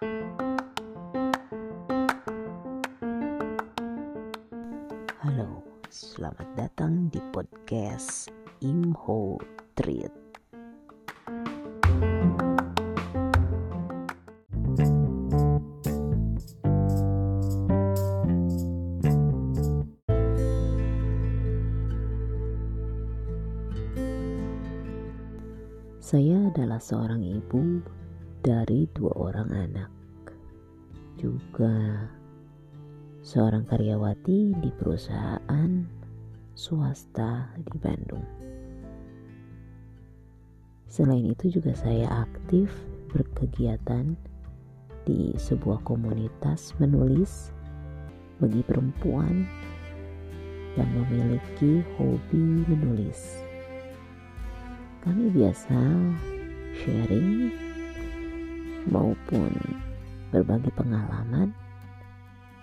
Halo, selamat datang di podcast Imho Treat. Saya adalah seorang ibu dari dua orang anak. Juga seorang karyawati di perusahaan swasta di Bandung. Selain itu juga saya aktif berkegiatan di sebuah komunitas menulis bagi perempuan yang memiliki hobi menulis. Kami biasa sharing maupun berbagi pengalaman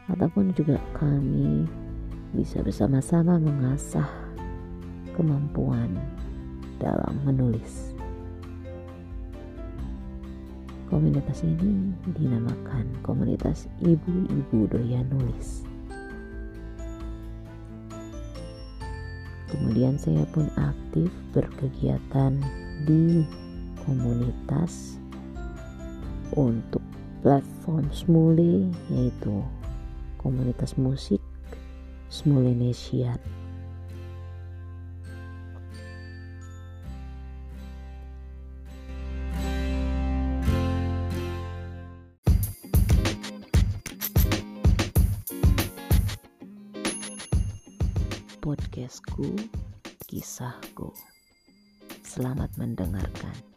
ataupun juga kami bisa bersama-sama mengasah kemampuan dalam menulis. Komunitas ini dinamakan komunitas ibu-ibu doyan nulis. Kemudian saya pun aktif berkegiatan di komunitas untuk platform Smule yaitu komunitas musik Smulenesian. Podcastku, kisahku. Selamat mendengarkan.